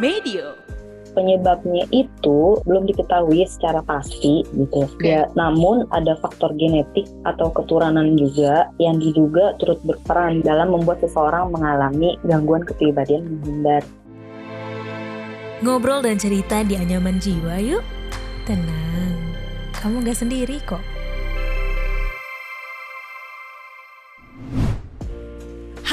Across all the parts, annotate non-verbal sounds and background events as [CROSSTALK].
Medio. Penyebabnya itu belum diketahui secara pasti gitu. Ya, namun ada faktor genetik atau keturunan juga yang diduga turut berperan dalam membuat seseorang mengalami gangguan kepribadian menghindar. Ngobrol dan cerita di anyaman jiwa yuk. Tenang, kamu gak sendiri kok.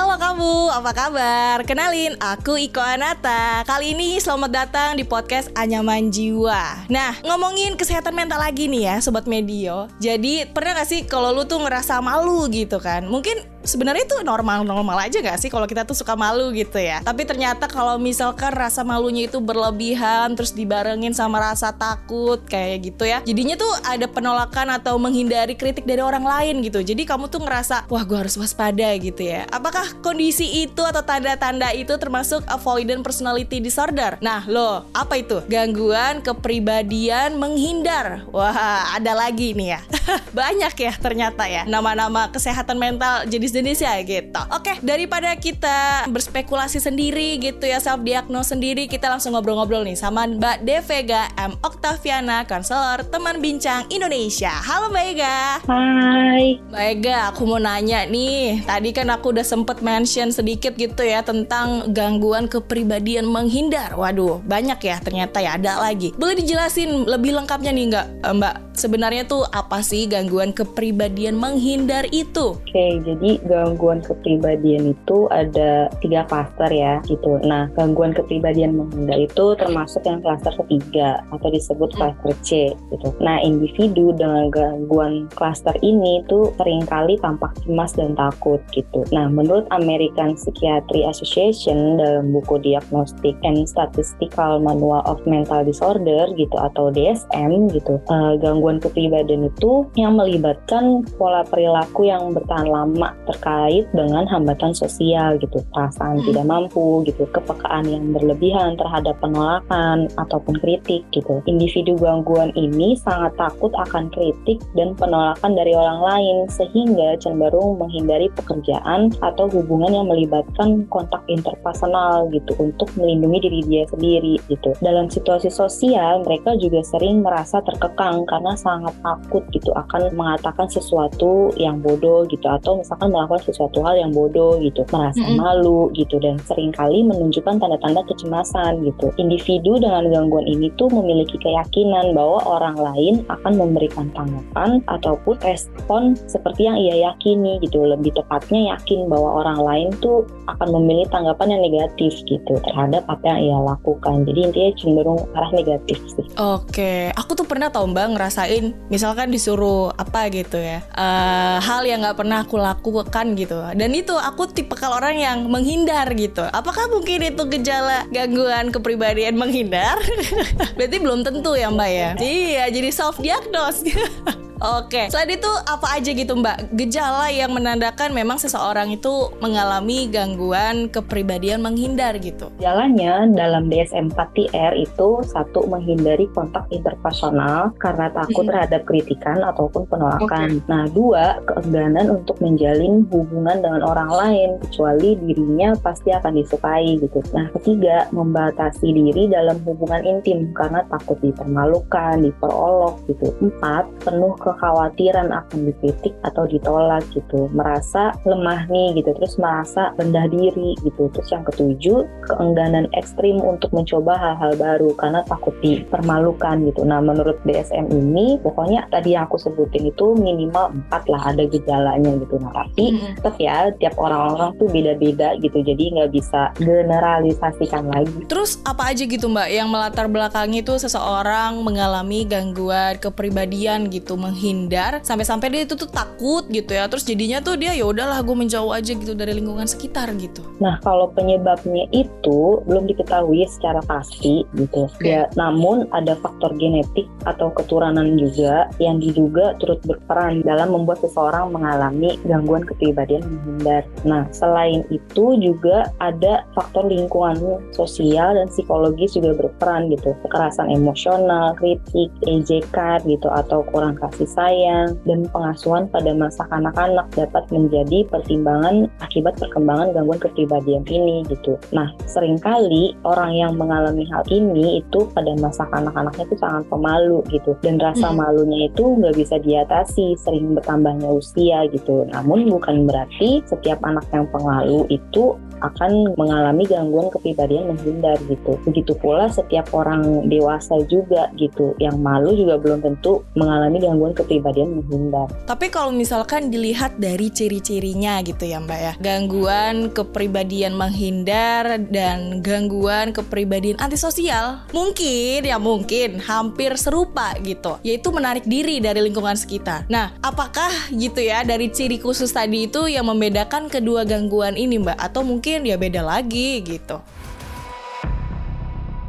Halo kamu, apa kabar? Kenalin, aku Iko Anata. Kali ini selamat datang di podcast Anyaman Jiwa. Nah, ngomongin kesehatan mental lagi nih ya, Sobat Medio. Jadi, pernah gak sih kalau lu tuh ngerasa malu gitu kan? Mungkin sebenarnya itu normal-normal aja gak sih kalau kita tuh suka malu gitu ya. Tapi ternyata kalau misalkan rasa malunya itu berlebihan terus dibarengin sama rasa takut kayak gitu ya. Jadinya tuh ada penolakan atau menghindari kritik dari orang lain gitu. Jadi kamu tuh ngerasa wah gue harus waspada gitu ya. Apakah kondisi itu atau tanda-tanda itu termasuk avoidant personality disorder? Nah lo apa itu? Gangguan kepribadian menghindar. Wah ada lagi nih ya. [LAUGHS] Banyak ya ternyata ya nama-nama kesehatan mental jadi jenis-jenis ya gitu. Oke, daripada kita berspekulasi sendiri gitu ya, self diagnose sendiri, kita langsung ngobrol-ngobrol nih sama Mbak Devega M Oktaviana, konselor teman bincang Indonesia. Halo Mbak Ega. Hai. Mbak Ega, aku mau nanya nih. Tadi kan aku udah sempet mention sedikit gitu ya tentang gangguan kepribadian menghindar. Waduh, banyak ya ternyata ya ada lagi. Boleh dijelasin lebih lengkapnya nih nggak Mbak? Sebenarnya tuh apa sih gangguan kepribadian menghindar itu? Oke, jadi gangguan kepribadian itu ada tiga klaster ya gitu. Nah, gangguan kepribadian menghindar itu termasuk yang klaster ketiga atau disebut klaster C gitu. Nah, individu dengan gangguan klaster ini tuh sering kali tampak cemas dan takut gitu. Nah, menurut American Psychiatry Association dalam buku Diagnostic and Statistical Manual of Mental Disorder gitu atau DSM gitu, uh, gangguan kepribadian itu yang melibatkan pola perilaku yang bertahan lama terkait dengan hambatan sosial gitu, perasaan hmm. tidak mampu gitu, kepekaan yang berlebihan terhadap penolakan ataupun kritik gitu. Individu gangguan ini sangat takut akan kritik dan penolakan dari orang lain sehingga cenderung menghindari pekerjaan atau hubungan yang melibatkan kontak interpersonal gitu untuk melindungi diri dia sendiri gitu. Dalam situasi sosial mereka juga sering merasa terkekang karena sangat takut gitu akan mengatakan sesuatu yang bodoh gitu atau misalkan melakukan sesuatu hal yang bodoh gitu, merasa mm -hmm. malu gitu dan sering kali menunjukkan tanda-tanda kecemasan gitu. Individu dengan gangguan ini tuh memiliki keyakinan bahwa orang lain akan memberikan tanggapan ataupun respon seperti yang ia yakini gitu. Lebih tepatnya yakin bahwa orang lain tuh akan memilih tanggapan yang negatif gitu terhadap apa yang ia lakukan. Jadi intinya cenderung arah negatif sih. Oke, aku tuh pernah tau mbak ngerasain misalkan disuruh apa gitu ya, uh, hal yang nggak pernah aku lakukan kan gitu. Dan itu aku tipe kalau orang yang menghindar gitu. Apakah mungkin itu gejala gangguan kepribadian menghindar? [LAUGHS] Berarti belum tentu ya mbak ya? Iya jadi self diagnose [LAUGHS] Oke, selain itu apa aja gitu Mbak gejala yang menandakan memang seseorang itu mengalami gangguan kepribadian menghindar gitu? Gejalanya dalam DSM-4-TR itu satu menghindari kontak interpersonal karena takut hmm. terhadap kritikan ataupun penolakan. Okay. Nah, dua keengganan untuk menjalin hubungan dengan orang lain kecuali dirinya pasti akan disukai gitu. Nah, ketiga membatasi diri dalam hubungan intim karena takut dipermalukan, diperolok gitu. Empat penuh ke kekhawatiran akan dikritik atau ditolak gitu. Merasa lemah nih gitu terus merasa rendah diri gitu. Terus yang ketujuh keengganan ekstrim untuk mencoba hal-hal baru karena takut dipermalukan gitu. Nah menurut DSM ini pokoknya tadi yang aku sebutin itu minimal empat lah ada gejalanya gitu. Nah tapi hmm. tetap ya tiap orang-orang tuh beda-beda gitu jadi nggak bisa generalisasikan lagi. Terus apa aja gitu mbak yang melatar belakangi itu seseorang mengalami gangguan kepribadian gitu menghindar sampai-sampai dia itu tuh takut gitu ya. Terus jadinya tuh dia ya udahlah gue menjauh aja gitu dari lingkungan sekitar gitu. Nah kalau penyebabnya itu belum diketahui secara pasti gitu. Okay. ya namun ada faktor genetik atau keturunan juga yang diduga turut berperan dalam membuat seseorang mengalami gangguan kepribadian menghindar. Nah selain itu juga ada faktor lingkungan sosial dan psikologis juga berperan gitu. Kekerasan emosional kritik ejekan gitu atau kurang kasih sayang, dan pengasuhan pada masa kanak-kanak dapat menjadi pertimbangan akibat perkembangan gangguan kepribadian ini gitu. Nah, sering kali orang yang mengalami hal ini itu pada masa kanak-kanaknya itu sangat pemalu gitu, dan rasa malunya itu nggak bisa diatasi sering bertambahnya usia gitu. Namun bukan berarti setiap anak yang pemalu itu akan mengalami gangguan kepribadian menghindar gitu. Begitu pula setiap orang dewasa juga gitu, yang malu juga belum tentu mengalami gangguan kepribadian menghindar. Tapi kalau misalkan dilihat dari ciri-cirinya gitu ya Mbak ya, gangguan kepribadian menghindar dan gangguan kepribadian antisosial, mungkin ya mungkin hampir serupa gitu, yaitu menarik diri dari lingkungan sekitar. Nah, apakah gitu ya dari ciri khusus tadi itu yang membedakan kedua gangguan ini Mbak? Atau mungkin mungkin ya beda lagi gitu.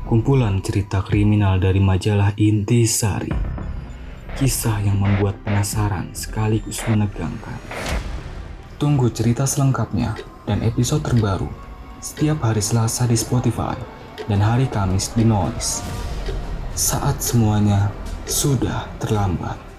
Kumpulan cerita kriminal dari majalah Intisari. Kisah yang membuat penasaran sekaligus menegangkan. Tunggu cerita selengkapnya dan episode terbaru setiap hari Selasa di Spotify dan hari Kamis di Noise. Saat semuanya sudah terlambat.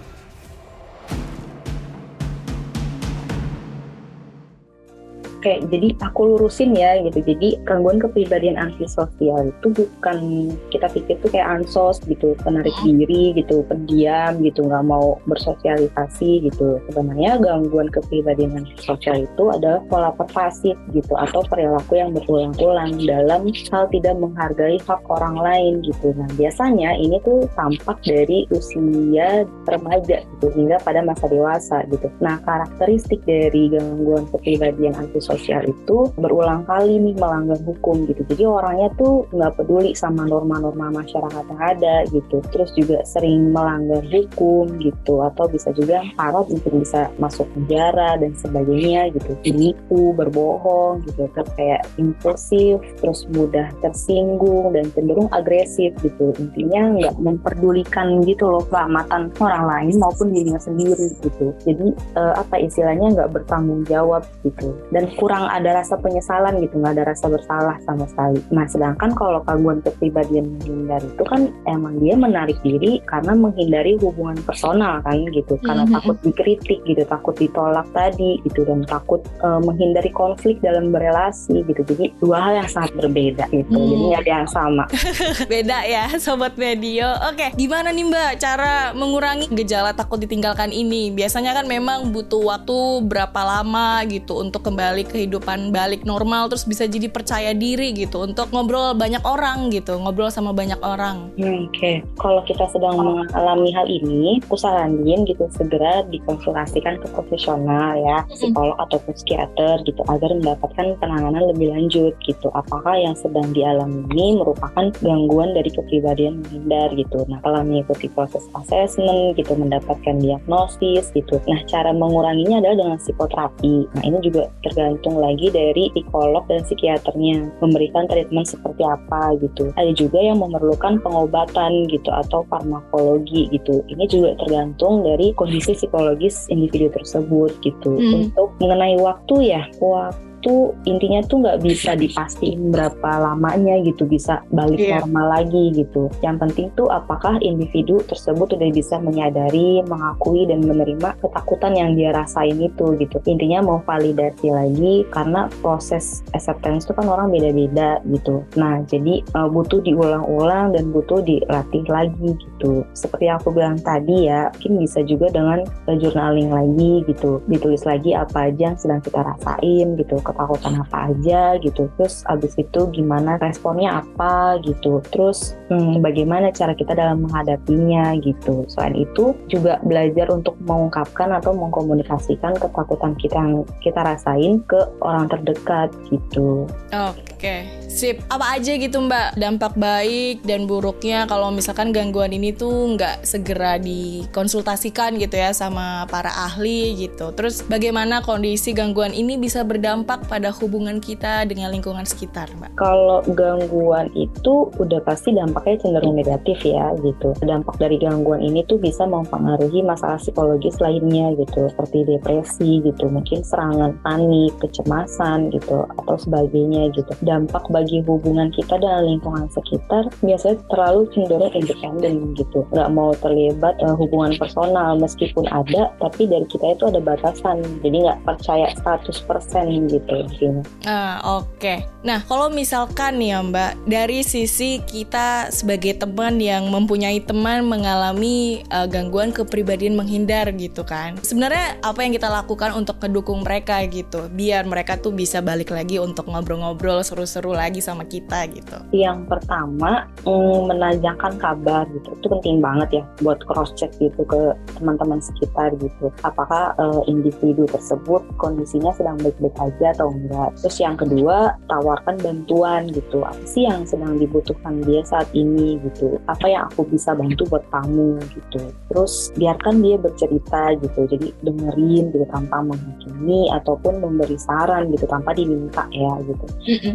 Oke, jadi aku lurusin ya gitu. Jadi gangguan kepribadian antisosial itu bukan kita pikir tuh kayak ansos gitu, penarik diri gitu, pendiam gitu, nggak mau bersosialisasi gitu. Sebenarnya gangguan kepribadian antisosial itu adalah pola pervasif gitu atau perilaku yang berulang-ulang dalam hal tidak menghargai hak orang lain gitu. Nah biasanya ini tuh tampak dari usia remaja gitu hingga pada masa dewasa gitu. Nah karakteristik dari gangguan kepribadian antisosial sosial itu berulang kali nih melanggar hukum gitu. Jadi orangnya tuh nggak peduli sama norma-norma masyarakat yang ada gitu. Terus juga sering melanggar hukum gitu atau bisa juga parot mungkin bisa masuk penjara dan sebagainya gitu. Menipu, berbohong gitu. Terus kayak impulsif, terus mudah tersinggung dan cenderung agresif gitu. Intinya nggak memperdulikan gitu loh keselamatan orang lain maupun dirinya sendiri gitu. Jadi uh, apa istilahnya nggak bertanggung jawab gitu. Dan kurang ada rasa penyesalan gitu nggak ada rasa bersalah sama sekali. Nah sedangkan kalau gangguan kepribadian menghindar itu kan emang dia menarik diri karena menghindari hubungan personal kan gitu. Karena mm-hmm. takut dikritik gitu takut ditolak tadi gitu dan takut uh, menghindari konflik dalam berelasi gitu. Jadi dua hal yang sangat berbeda gitu. Mm. jadi nggak ada yang sama. [LAUGHS] Beda ya sobat medio. Oke gimana nih mbak cara mengurangi gejala takut ditinggalkan ini? Biasanya kan memang butuh waktu berapa lama gitu untuk kembali kehidupan balik normal terus bisa jadi percaya diri gitu untuk ngobrol banyak orang gitu ngobrol sama banyak orang. Hmm, Oke, okay. kalau kita sedang mengalami hal ini, aku saranin gitu segera dikonsultasikan ke profesional ya psikolog ataupun psikiater gitu agar mendapatkan penanganan lebih lanjut gitu. Apakah yang sedang dialami ini merupakan gangguan dari kepribadian menghindar gitu. Nah, kalau mengikuti proses assessment gitu mendapatkan diagnosis gitu. Nah, cara menguranginya adalah dengan psikoterapi. Nah, ini juga tergantung tergantung lagi dari psikolog dan psikiaternya memberikan treatment seperti apa gitu. Ada juga yang memerlukan pengobatan gitu atau farmakologi gitu. Ini juga tergantung dari kondisi psikologis individu tersebut gitu. Hmm. Untuk mengenai waktu ya, waktu itu intinya tuh nggak bisa dipastiin berapa lamanya gitu bisa balik yeah. normal lagi gitu. Yang penting tuh apakah individu tersebut udah bisa menyadari, mengakui dan menerima ketakutan yang dia rasain itu gitu. Intinya mau validasi lagi karena proses acceptance itu kan orang beda-beda gitu. Nah jadi uh, butuh diulang-ulang dan butuh dilatih lagi gitu. Seperti yang aku bilang tadi ya, mungkin bisa juga dengan journaling lagi gitu. Ditulis lagi apa aja yang sedang kita rasain gitu ketakutan apa aja gitu. Terus abis itu gimana responnya apa gitu. Terus hmm, bagaimana cara kita dalam menghadapinya gitu. Selain itu juga belajar untuk mengungkapkan atau mengkomunikasikan ketakutan kita yang kita rasain ke orang terdekat gitu. Oke. okay. Sip apa aja gitu mbak dampak baik dan buruknya kalau misalkan gangguan ini tuh nggak segera dikonsultasikan gitu ya sama para ahli gitu terus bagaimana kondisi gangguan ini bisa berdampak berdampak pada hubungan kita dengan lingkungan sekitar, Mbak? Kalau gangguan itu udah pasti dampaknya cenderung negatif ya gitu. Dampak dari gangguan ini tuh bisa mempengaruhi masalah psikologis lainnya gitu, seperti depresi gitu, mungkin serangan panik, kecemasan gitu, atau sebagainya gitu. Dampak bagi hubungan kita dengan lingkungan sekitar biasanya terlalu cenderung independen gitu, nggak mau terlibat uh, hubungan personal meskipun ada, tapi dari kita itu ada batasan, jadi nggak percaya 100% gitu. gitu. Ah, oke. Okay. Nah, kalau misalkan ya Mbak, dari sisi kita sebagai teman yang mempunyai teman mengalami uh, gangguan kepribadian menghindar gitu kan. Sebenarnya apa yang kita lakukan untuk mendukung mereka gitu, biar mereka tuh bisa balik lagi untuk ngobrol-ngobrol seru-seru lagi sama kita gitu. Yang pertama, mm, menanyakan kabar gitu. Itu penting banget ya buat cross check gitu ke teman-teman sekitar gitu. Apakah uh, individu tersebut kondisinya sedang baik-baik aja atau enggak. Terus yang kedua, tawarkan bantuan gitu. Apa sih yang sedang dibutuhkan dia saat ini gitu. Apa yang aku bisa bantu buat kamu gitu. Terus biarkan dia bercerita gitu. Jadi dengerin gitu tanpa menghakimi ataupun memberi saran gitu tanpa diminta ya gitu.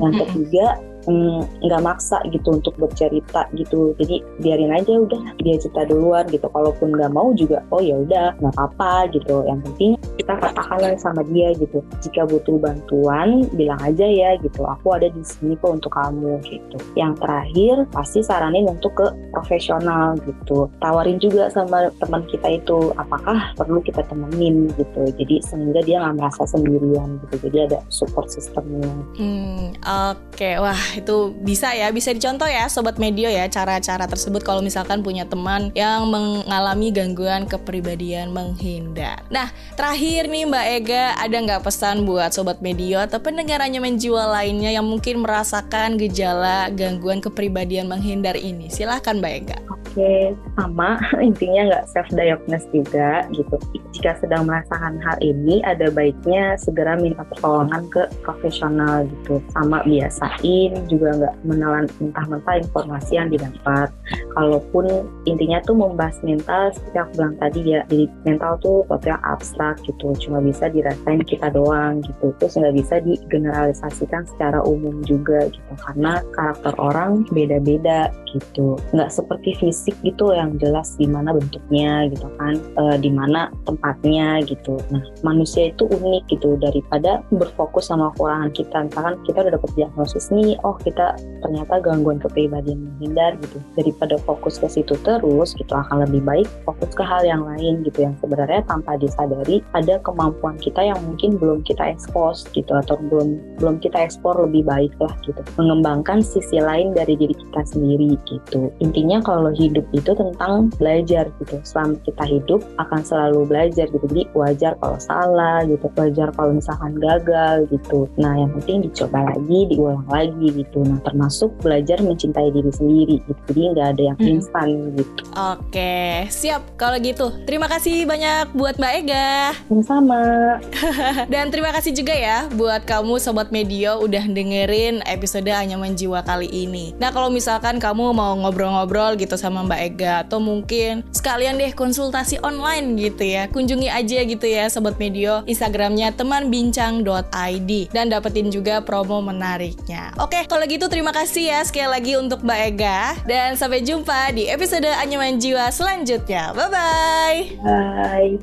Yang ketiga, あ! Nggak mm, maksa gitu untuk bercerita gitu. Jadi biarin aja udah dia cerita duluan gitu. Kalaupun nggak mau juga oh ya udah nggak apa-apa gitu. Yang penting kita katakan sama dia gitu. Jika butuh bantuan bilang aja ya gitu. Aku ada di sini kok untuk kamu gitu. Yang terakhir pasti saranin untuk ke profesional gitu. Tawarin juga sama teman kita itu apakah perlu kita temenin gitu. Jadi sehingga dia nggak merasa sendirian gitu. Jadi ada support sistemnya hmm, oke. Okay. wah itu bisa ya bisa dicontoh ya sobat medio ya cara-cara tersebut kalau misalkan punya teman yang mengalami gangguan kepribadian menghindar. Nah terakhir nih Mbak Ega ada nggak pesan buat sobat medio atau pendengar anyaman jiwa lainnya yang mungkin merasakan gejala gangguan kepribadian menghindar ini? Silahkan Mbak Ega. Oke sama [LAUGHS] intinya nggak self diagnose juga gitu. Jika sedang merasakan hal ini ada baiknya segera minta pertolongan ke profesional gitu. Sama biasain juga nggak menelan mentah-mentah informasi yang didapat. Kalaupun intinya tuh membahas mental seperti aku bilang tadi ya, jadi mental tuh sesuatu yang abstrak gitu, cuma bisa dirasain kita doang gitu. Terus nggak bisa digeneralisasikan secara umum juga gitu, karena karakter orang beda-beda gitu. Nggak seperti fisik gitu yang jelas di mana bentuknya gitu kan, e, di mana tempatnya gitu. Nah manusia itu unik gitu daripada berfokus sama kekurangan kita. Misalkan kita udah dapet diagnosis nih, oh kita ternyata gangguan kepribadian menghindar gitu daripada fokus ke situ terus gitu akan lebih baik fokus ke hal yang lain gitu yang sebenarnya tanpa disadari ada kemampuan kita yang mungkin belum kita ekspos gitu atau belum belum kita ekspor lebih baik lah gitu mengembangkan sisi lain dari diri kita sendiri gitu intinya kalau hidup itu tentang belajar gitu. Selama kita hidup akan selalu belajar gitu. Jadi wajar kalau salah gitu. Wajar kalau misalkan gagal gitu. Nah yang penting dicoba lagi diulang lagi gitu. Nah termasuk belajar mencintai diri sendiri gitu. Jadi nggak ada yang hmm. instan gitu. Oke siap kalau gitu. Terima kasih banyak buat Mbak Ega. Sama [LAUGHS] dan terima kasih juga ya buat kamu sobat medio udah dengerin episode Anyaman Jiwa kali ini. Nah kalau misalkan kamu mau ngobrol-ngobrol gitu sama Mbak Ega atau mungkin sekalian deh konsultasi online gitu ya kunjungi aja gitu ya sobat medio Instagramnya temanbincang.id dan dapetin juga promo menariknya oke kalau gitu terima kasih ya sekali lagi untuk Mbak Ega dan sampai jumpa di episode Anyaman Jiwa selanjutnya. Bye bye. Bye.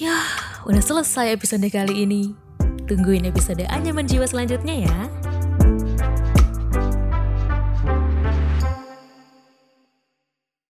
Ya, udah selesai episode kali ini. Tungguin episode Anyaman Jiwa selanjutnya ya.